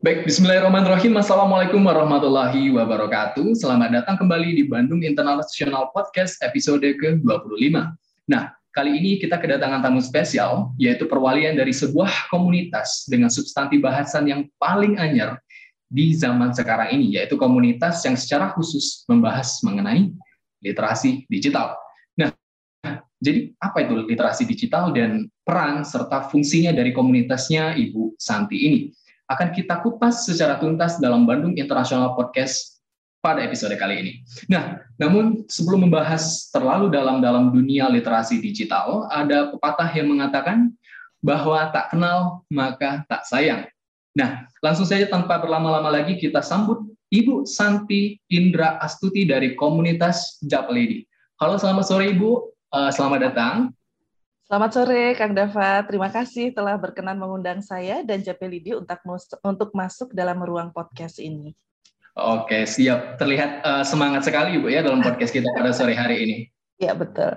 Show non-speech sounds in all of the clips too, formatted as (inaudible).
Baik, Bismillahirrahmanirrahim. Assalamualaikum warahmatullahi wabarakatuh. Selamat datang kembali di Bandung International Podcast episode ke-25. Nah, kali ini kita kedatangan tamu spesial, yaitu perwalian dari sebuah komunitas dengan substansi bahasan yang paling anyar di zaman sekarang ini, yaitu komunitas yang secara khusus membahas mengenai literasi digital. Nah, jadi apa itu literasi digital dan peran serta fungsinya dari komunitasnya Ibu Santi ini? Akan kita kupas secara tuntas dalam Bandung International Podcast pada episode kali ini. Nah, namun sebelum membahas terlalu dalam-dalam dunia literasi digital, ada pepatah yang mengatakan bahwa tak kenal maka tak sayang. Nah, langsung saja tanpa berlama-lama lagi kita sambut Ibu Santi Indra Astuti dari komunitas Lady. Halo, selamat sore Ibu. Uh, selamat datang. Selamat sore, Kang Dava. Terima kasih telah berkenan mengundang saya dan Japelidi untuk untuk masuk dalam ruang podcast ini. Oke, siap. Terlihat uh, semangat sekali, Bu, ya dalam podcast kita pada sore hari ini. Iya, (laughs) betul.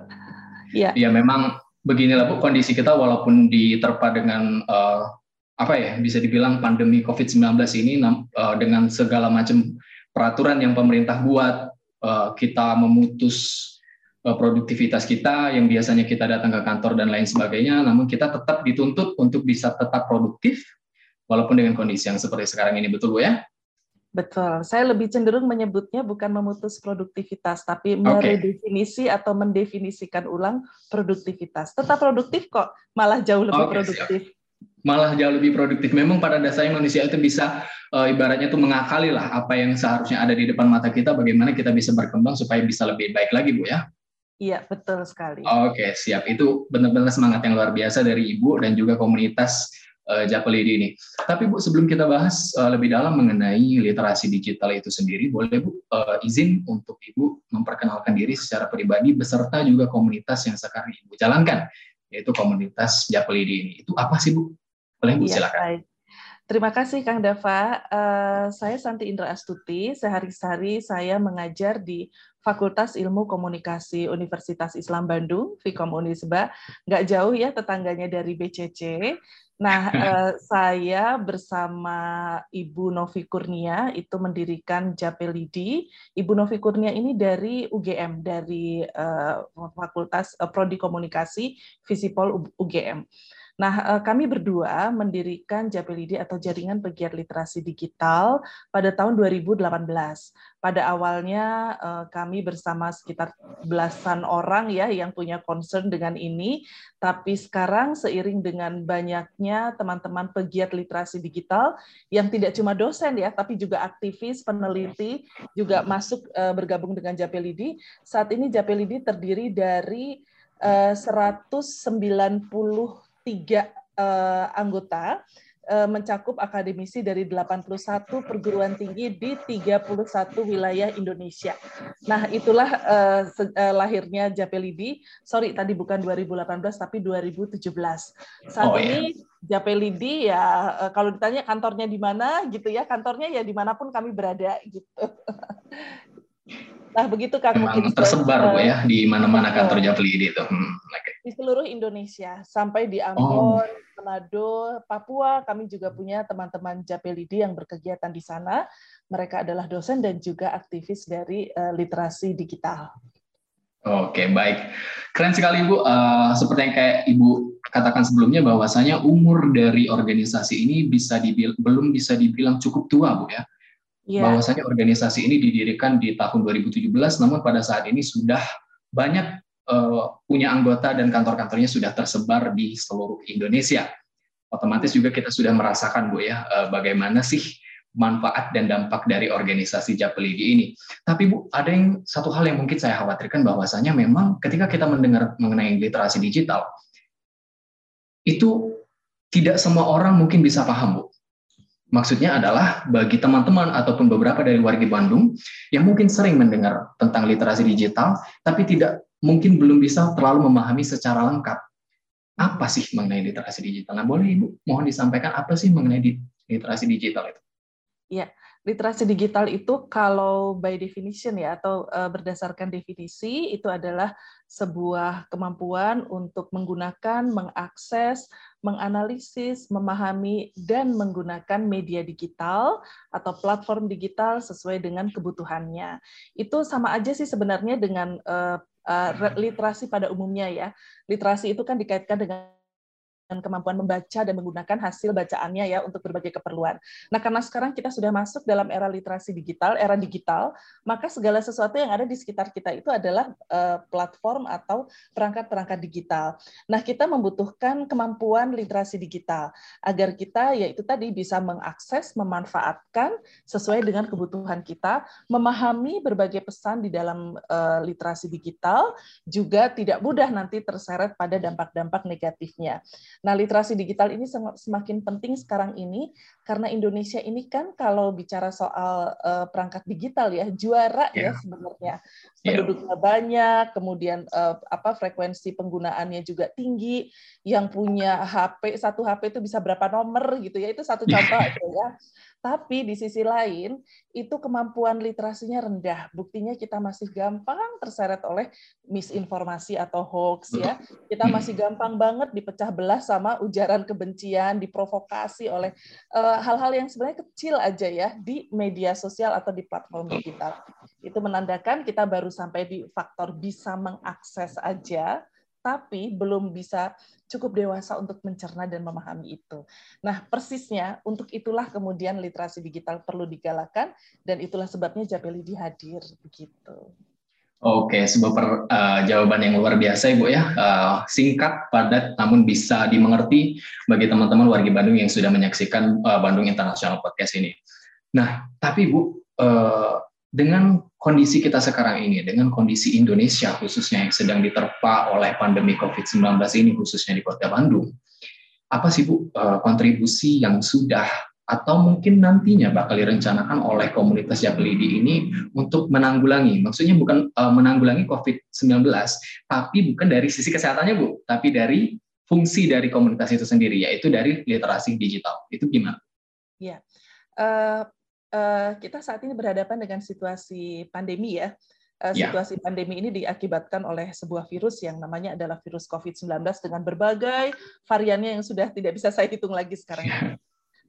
Iya. Ya, memang beginilah Bu kondisi kita walaupun diterpa dengan uh, apa ya, bisa dibilang pandemi COVID-19 ini uh, dengan segala macam peraturan yang pemerintah buat, uh, kita memutus Eh, produktivitas kita yang biasanya kita datang ke kantor dan lain sebagainya, namun kita tetap dituntut untuk bisa tetap produktif walaupun dengan kondisi yang seperti sekarang ini, betul Bu ya? Betul. Saya lebih cenderung menyebutnya bukan memutus produktivitas, tapi okay. meredefinisi atau mendefinisikan ulang produktivitas. Tetap produktif kok, malah jauh lebih okay, produktif. Siap malah jauh lebih produktif. Memang pada dasarnya manusia itu bisa e, ibaratnya itu mengakali lah apa yang seharusnya ada di depan mata kita, bagaimana kita bisa berkembang supaya bisa lebih baik lagi, Bu ya. Iya, betul sekali. Oke, siap. Itu benar-benar semangat yang luar biasa dari Ibu dan juga komunitas uh, Japelidi ini. Tapi Bu, sebelum kita bahas uh, lebih dalam mengenai literasi digital itu sendiri, boleh Bu uh, izin untuk Ibu memperkenalkan diri secara pribadi beserta juga komunitas yang sekarang Ibu jalankan, yaitu komunitas Japelidi ini. Itu apa sih Bu? Boleh Bu, ya, silakan. Baik. Terima kasih Kang Dava. Uh, saya Santi Indra Astuti. Sehari-hari saya mengajar di Fakultas Ilmu Komunikasi Universitas Islam Bandung, Fikom Unisba. Nggak jauh ya tetangganya dari BCC. Nah, uh, (laughs) saya bersama Ibu Novi Kurnia itu mendirikan Japelidi. Ibu Novi Kurnia ini dari UGM, dari uh, Fakultas uh, Prodi Komunikasi Visipol UGM. Nah, eh, kami berdua mendirikan Japelidi atau Jaringan Pegiat Literasi Digital pada tahun 2018. Pada awalnya eh, kami bersama sekitar belasan orang ya yang punya concern dengan ini, tapi sekarang seiring dengan banyaknya teman-teman pegiat literasi digital yang tidak cuma dosen ya, tapi juga aktivis, peneliti juga masuk eh, bergabung dengan Japelidi. Saat ini Japelidi terdiri dari 190 tiga uh, anggota uh, mencakup akademisi dari 81 perguruan tinggi di 31 wilayah Indonesia. Nah, itulah uh, lahirnya Japelidi. Sorry, tadi bukan 2018 tapi 2017. Saat oh, ini ya. Japelidi ya kalau ditanya kantornya di mana gitu ya, kantornya ya di mana pun kami berada gitu. (laughs) Nah, begitu Kak mungkin tersebar Bu ya di mana-mana kantor Japli itu. Hmm, okay. Di seluruh Indonesia sampai di Ambon, oh. Manado, Papua kami juga punya teman-teman Japelidi yang berkegiatan di sana. Mereka adalah dosen dan juga aktivis dari uh, literasi digital. Oke, baik. Keren sekali Bu. Uh, seperti yang kayak Ibu katakan sebelumnya bahwasanya umur dari organisasi ini bisa dibil belum bisa dibilang cukup tua Bu ya yeah. bahwasanya organisasi ini didirikan di tahun 2017, namun pada saat ini sudah banyak uh, punya anggota dan kantor-kantornya sudah tersebar di seluruh Indonesia. Otomatis juga kita sudah merasakan Bu ya uh, bagaimana sih manfaat dan dampak dari organisasi Japelidi ini. Tapi Bu, ada yang satu hal yang mungkin saya khawatirkan bahwasanya memang ketika kita mendengar mengenai literasi digital itu tidak semua orang mungkin bisa paham, Bu. Maksudnya adalah bagi teman-teman ataupun beberapa dari warga Bandung yang mungkin sering mendengar tentang literasi digital, tapi tidak mungkin belum bisa terlalu memahami secara lengkap apa sih mengenai literasi digital. Nah, boleh Ibu mohon disampaikan apa sih mengenai literasi digital itu? Ya, literasi digital itu kalau by definition ya atau uh, berdasarkan definisi itu adalah sebuah kemampuan untuk menggunakan, mengakses, menganalisis, memahami dan menggunakan media digital atau platform digital sesuai dengan kebutuhannya. Itu sama aja sih sebenarnya dengan uh, uh, literasi pada umumnya ya. Literasi itu kan dikaitkan dengan kemampuan membaca dan menggunakan hasil bacaannya ya untuk berbagai keperluan. Nah, karena sekarang kita sudah masuk dalam era literasi digital, era digital, maka segala sesuatu yang ada di sekitar kita itu adalah uh, platform atau perangkat-perangkat digital. Nah, kita membutuhkan kemampuan literasi digital agar kita yaitu tadi bisa mengakses, memanfaatkan sesuai dengan kebutuhan kita, memahami berbagai pesan di dalam uh, literasi digital, juga tidak mudah nanti terseret pada dampak-dampak negatifnya. Nah, literasi digital ini semakin penting sekarang ini karena Indonesia ini kan kalau bicara soal uh, perangkat digital ya juara yeah. ya sebenarnya. Iya. Penduduknya yeah. banyak, kemudian uh, apa frekuensi penggunaannya juga tinggi. Yang punya HP satu HP itu bisa berapa nomor gitu ya. Itu satu contoh aja ya. Tapi di sisi lain, itu kemampuan literasinya rendah. Buktinya kita masih gampang terseret oleh misinformasi atau hoax ya. Kita masih gampang banget dipecah belah sama ujaran kebencian, diprovokasi oleh eh, hal-hal uh, yang sebenarnya kecil aja ya di media sosial atau di platform digital. Itu menandakan kita baru sampai di faktor bisa mengakses aja tapi belum bisa cukup dewasa untuk mencerna dan memahami itu. Nah, persisnya untuk itulah kemudian literasi digital perlu digalakan dan itulah sebabnya Japelidi hadir begitu. Oke, sebuah per, uh, jawaban yang luar biasa Ibu ya. Uh, singkat, padat, namun bisa dimengerti bagi teman-teman warga Bandung yang sudah menyaksikan uh, Bandung International Podcast ini. Nah, tapi Bu, uh, dengan kondisi kita sekarang ini, dengan kondisi Indonesia khususnya yang sedang diterpa oleh pandemi COVID-19 ini khususnya di Kota Bandung, apa sih Bu eh, kontribusi yang sudah atau mungkin nantinya bakal direncanakan oleh komunitas Jaklidi ini untuk menanggulangi, maksudnya bukan uh, menanggulangi COVID-19, tapi bukan dari sisi kesehatannya Bu, tapi dari fungsi dari komunitas itu sendiri, yaitu dari literasi digital. Itu gimana? Ya, uh, Eh, kita saat ini berhadapan dengan situasi pandemi ya. Ya. Situasi pandemi ini diakibatkan oleh sebuah virus yang namanya adalah virus COVID-19 dengan berbagai variannya yang sudah tidak bisa saya hitung lagi sekarang. Ya.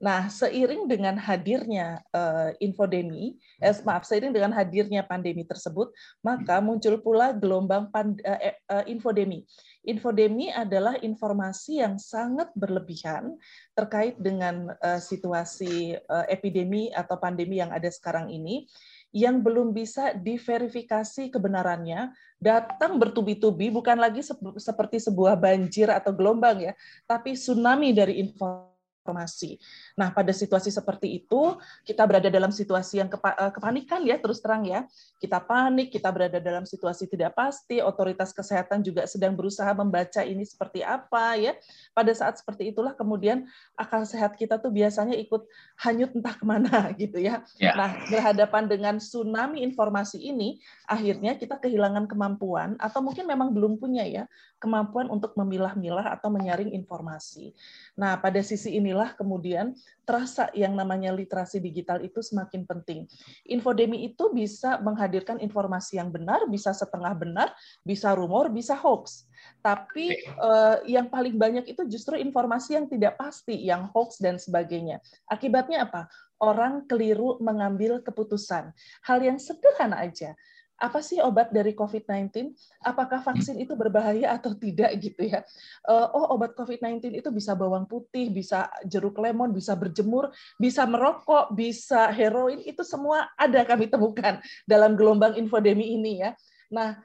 Nah, seiring dengan hadirnya uh, infodemi, eh, maaf, seiring dengan hadirnya pandemi tersebut, maka muncul pula gelombang pand, uh, uh, infodemi. Infodemi adalah informasi yang sangat berlebihan terkait dengan uh, situasi uh, epidemi atau pandemi yang ada sekarang ini yang belum bisa diverifikasi kebenarannya datang bertubi-tubi bukan lagi seperti sebuah banjir atau gelombang ya tapi tsunami dari informasi informasi. Nah, pada situasi seperti itu, kita berada dalam situasi yang eh, kepanikan ya, terus terang ya. Kita panik, kita berada dalam situasi tidak pasti, otoritas kesehatan juga sedang berusaha membaca ini seperti apa ya. Pada saat seperti itulah kemudian akal sehat kita tuh biasanya ikut hanyut entah ke mana (laughs) gitu ya. ya. Nah, berhadapan dengan tsunami informasi ini, akhirnya kita kehilangan kemampuan atau mungkin memang belum punya ya, kemampuan untuk memilah-milah atau menyaring informasi. Nah, pada sisi inilah kemudian terasa yang namanya literasi digital itu semakin penting. Infodemi itu bisa menghadirkan informasi yang benar, bisa setengah benar, bisa rumor, bisa hoax. Tapi eh, yang paling banyak itu justru informasi yang tidak pasti, yang hoax dan sebagainya. Akibatnya apa? Orang keliru mengambil keputusan. Hal yang sederhana aja apa sih obat dari COVID-19? Apakah vaksin itu berbahaya atau tidak gitu ya? Eh, oh obat COVID-19 itu bisa bawang putih, bisa jeruk lemon, bisa berjemur, bisa merokok, bisa heroin, itu semua ada kami temukan dalam gelombang infodemi ini ya. Nah,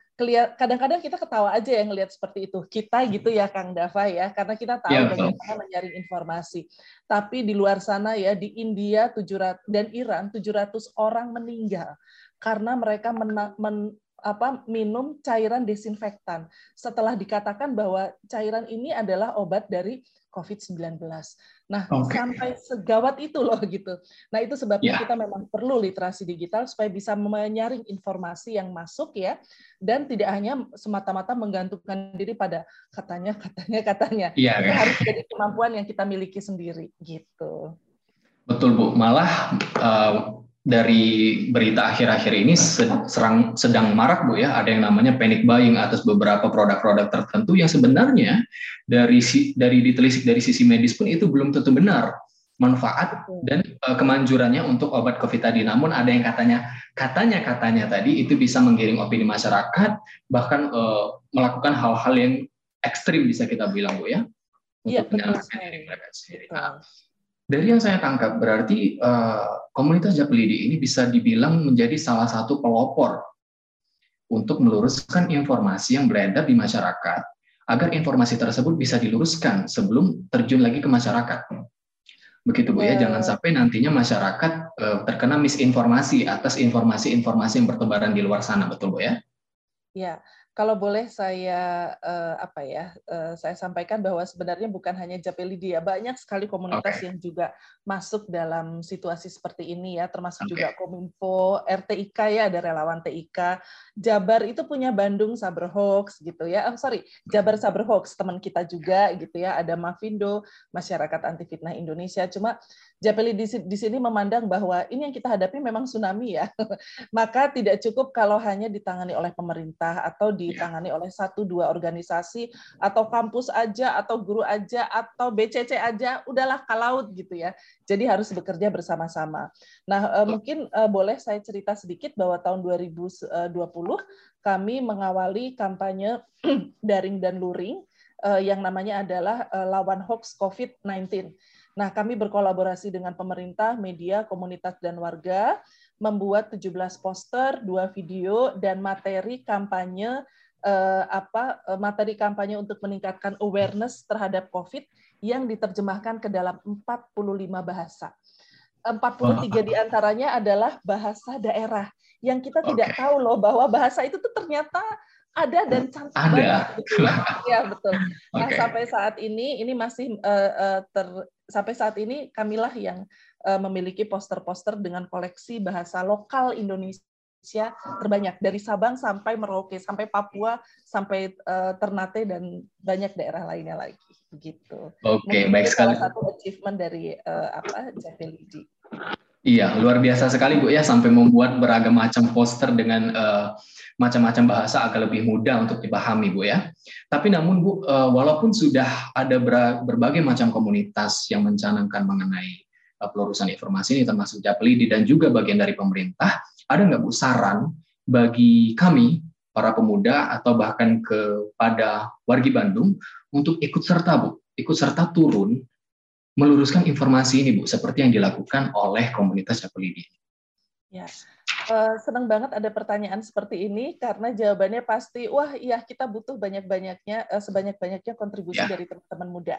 kadang-kadang kita ketawa aja yang ngelihat seperti itu. Kita gitu ya Kang Dava ya, karena kita tahu ya, bagaimana menyaring informasi. Tapi di luar sana ya di India 700 dan Iran 700 orang meninggal karena mereka men, men, apa, minum cairan desinfektan setelah dikatakan bahwa cairan ini adalah obat dari COVID-19. Nah, okay. sampai segawat itu loh gitu. Nah, itu sebabnya yeah. kita memang perlu literasi digital supaya bisa menyaring informasi yang masuk ya dan tidak hanya semata-mata menggantungkan diri pada katanya katanya katanya. Yeah, itu harus jadi kemampuan yang kita miliki sendiri gitu. Betul, Bu. Malah uh, dari berita akhir-akhir ini serang, sedang marak Bu ya, ada yang namanya panic buying atas beberapa produk-produk tertentu yang sebenarnya dari dari ditelisik dari sisi medis pun itu belum tentu benar manfaat dan uh, kemanjurannya untuk obat COVID tadi. Namun ada yang katanya katanya katanya tadi itu bisa menggiring opini masyarakat bahkan uh, melakukan hal-hal yang ekstrim bisa kita bilang Bu ya. Iya, sekali. Nah, dari yang saya tangkap berarti uh, komunitas Japelidi ini bisa dibilang menjadi salah satu pelopor untuk meluruskan informasi yang beredar di masyarakat agar informasi tersebut bisa diluruskan sebelum terjun lagi ke masyarakat. Begitu Bu ya, ya jangan sampai nantinya masyarakat uh, terkena misinformasi atas informasi-informasi yang bertebaran di luar sana, betul Bu ya? Ya, kalau boleh saya uh, apa ya uh, saya sampaikan bahwa sebenarnya bukan hanya Japelidi ya banyak sekali komunitas okay. yang juga masuk dalam situasi seperti ini ya termasuk okay. juga Kominfo RTIK ya ada relawan TIK Jabar itu punya Bandung Saber Hoax gitu ya oh, sorry Jabar Saber Hoax teman kita juga gitu ya ada Mavindo Masyarakat Anti Fitnah Indonesia cuma Japeli di, di sini memandang bahwa ini yang kita hadapi memang tsunami ya. (laughs) Maka tidak cukup kalau hanya ditangani oleh pemerintah atau ditangani oleh satu dua organisasi atau kampus aja atau guru aja atau BCC aja udahlah kalaut gitu ya. Jadi harus bekerja bersama-sama. Nah, eh, mungkin eh, boleh saya cerita sedikit bahwa tahun 2020 kami mengawali kampanye (clears throat) daring dan luring eh, yang namanya adalah lawan hoax COVID-19 Nah, kami berkolaborasi dengan pemerintah, media, komunitas, dan warga, membuat 17 poster, dua video, dan materi kampanye eh, apa eh, materi kampanye untuk meningkatkan awareness terhadap COVID yang diterjemahkan ke dalam 45 bahasa. 43 wow. di antaranya adalah bahasa daerah yang kita okay. tidak tahu loh bahwa bahasa itu tuh ternyata ada dan cantik ada. banget gitu (laughs) ya. ya betul. Nah, okay. sampai saat ini ini masih uh, uh, ter sampai saat ini kamilah yang uh, memiliki poster-poster dengan koleksi bahasa lokal Indonesia terbanyak dari Sabang sampai Merauke sampai Papua sampai uh, Ternate dan banyak daerah lainnya lagi begitu. Oke, okay, baik sekali. Salah satu achievement dari uh, apa Javelidi. Iya, luar biasa sekali Bu ya sampai membuat beragam macam poster dengan uh, macam-macam bahasa agak lebih mudah untuk dipahami Bu ya. Tapi namun Bu, uh, walaupun sudah ada berbagai macam komunitas yang mencanangkan mengenai uh, pelurusan informasi ini termasuk Japlidi dan juga bagian dari pemerintah, ada nggak Bu saran bagi kami para pemuda atau bahkan kepada wargi Bandung untuk ikut serta Bu, ikut serta turun meluruskan informasi ini Bu, seperti yang dilakukan oleh komunitas Japelidi. Ya, uh, senang banget ada pertanyaan seperti ini karena jawabannya pasti, wah iya kita butuh banyak-banyaknya, uh, sebanyak-banyaknya kontribusi ya. dari teman-teman muda.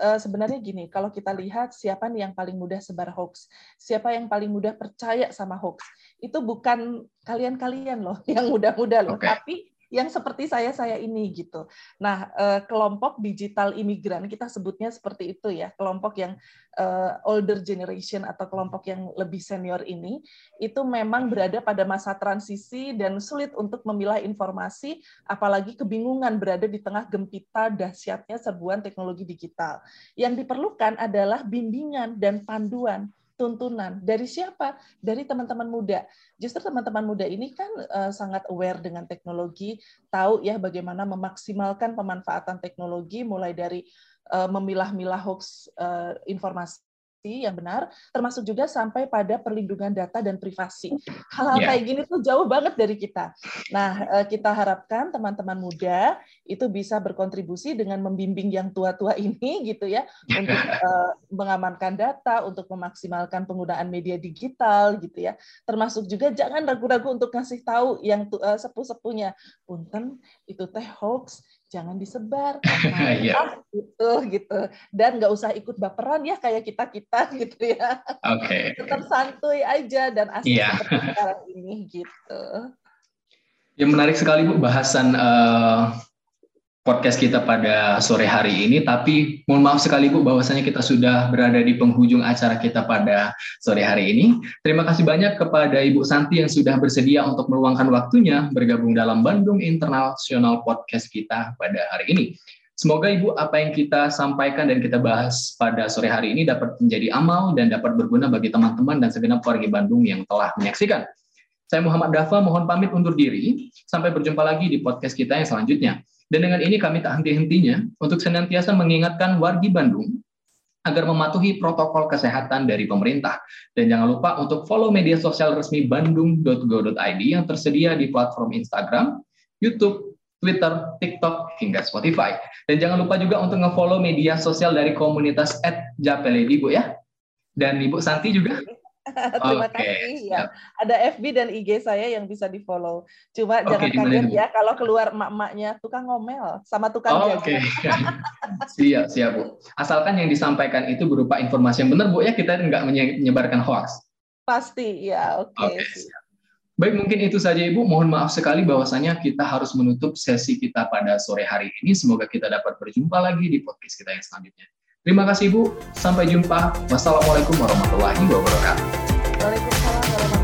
Uh, sebenarnya gini, kalau kita lihat siapa nih yang paling mudah sebar hoax, siapa yang paling mudah percaya sama hoax, itu bukan kalian-kalian loh (laughs) yang muda-muda loh, okay. tapi yang seperti saya saya ini gitu. Nah, eh, kelompok digital imigran kita sebutnya seperti itu ya, kelompok yang eh, older generation atau kelompok yang lebih senior ini itu memang berada pada masa transisi dan sulit untuk memilah informasi, apalagi kebingungan berada di tengah gempita dahsyatnya serbuan teknologi digital. Yang diperlukan adalah bimbingan dan panduan tuntunan dari siapa? Dari teman-teman muda. Justru teman-teman muda ini kan uh, sangat aware dengan teknologi, tahu ya bagaimana memaksimalkan pemanfaatan teknologi mulai dari uh, memilah-milah hoax uh, informasi yang benar, termasuk juga sampai pada perlindungan data dan privasi. Hal-hal yeah. kayak gini tuh jauh banget dari kita. Nah, eh, kita harapkan teman-teman muda itu bisa berkontribusi dengan membimbing yang tua-tua ini (laughs) gitu ya untuk uh, (laughs) mengamankan data, untuk memaksimalkan penggunaan media digital gitu ya. Termasuk juga jangan ragu-ragu untuk ngasih tahu yang uh, sepuh-sepuhnya. Punten itu teh hoax, jangan disebar (laughs) yeah. gitu gitu dan nggak usah ikut baperan ya kayak kita kita (laughs) gitu ya oke okay. tetap santuy aja dan asik yeah. seperti (laughs) sekarang ini gitu ya menarik sekali bu bahasan uh, podcast kita pada sore hari ini. Tapi mohon maaf sekali Bu bahwasanya kita sudah berada di penghujung acara kita pada sore hari ini. Terima kasih banyak kepada Ibu Santi yang sudah bersedia untuk meluangkan waktunya bergabung dalam Bandung International Podcast kita pada hari ini. Semoga Ibu apa yang kita sampaikan dan kita bahas pada sore hari ini dapat menjadi amal dan dapat berguna bagi teman-teman dan segenap warga Bandung yang telah menyaksikan. Saya Muhammad Dafa mohon pamit undur diri. Sampai berjumpa lagi di podcast kita yang selanjutnya. Dan dengan ini kami tak henti-hentinya untuk senantiasa mengingatkan wargi Bandung agar mematuhi protokol kesehatan dari pemerintah. Dan jangan lupa untuk follow media sosial resmi bandung.go.id yang tersedia di platform Instagram, YouTube, Twitter, TikTok, hingga Spotify. Dan jangan lupa juga untuk nge-follow media sosial dari komunitas @japeledi Bu ya. Dan Ibu Santi juga (laughs) Terima okay. kasih ya. Ada FB dan IG saya yang bisa di follow. Cuma okay, jangan kaget ya kalau keluar emak-emaknya tukang ngomel sama tukang oh, Oke. Okay. (laughs) siap, siap Bu. Asalkan yang disampaikan itu berupa informasi yang benar Bu ya, kita nggak menyebarkan hoax. Pasti ya, oke. Okay. Okay, Baik, mungkin itu saja Ibu. Mohon maaf sekali bahwasanya kita harus menutup sesi kita pada sore hari ini. Semoga kita dapat berjumpa lagi di podcast kita yang selanjutnya. Terima kasih Bu. Sampai jumpa. Wassalamualaikum warahmatullahi wabarakatuh. Waalaikumsalam warahmatullahi wabarakatuh.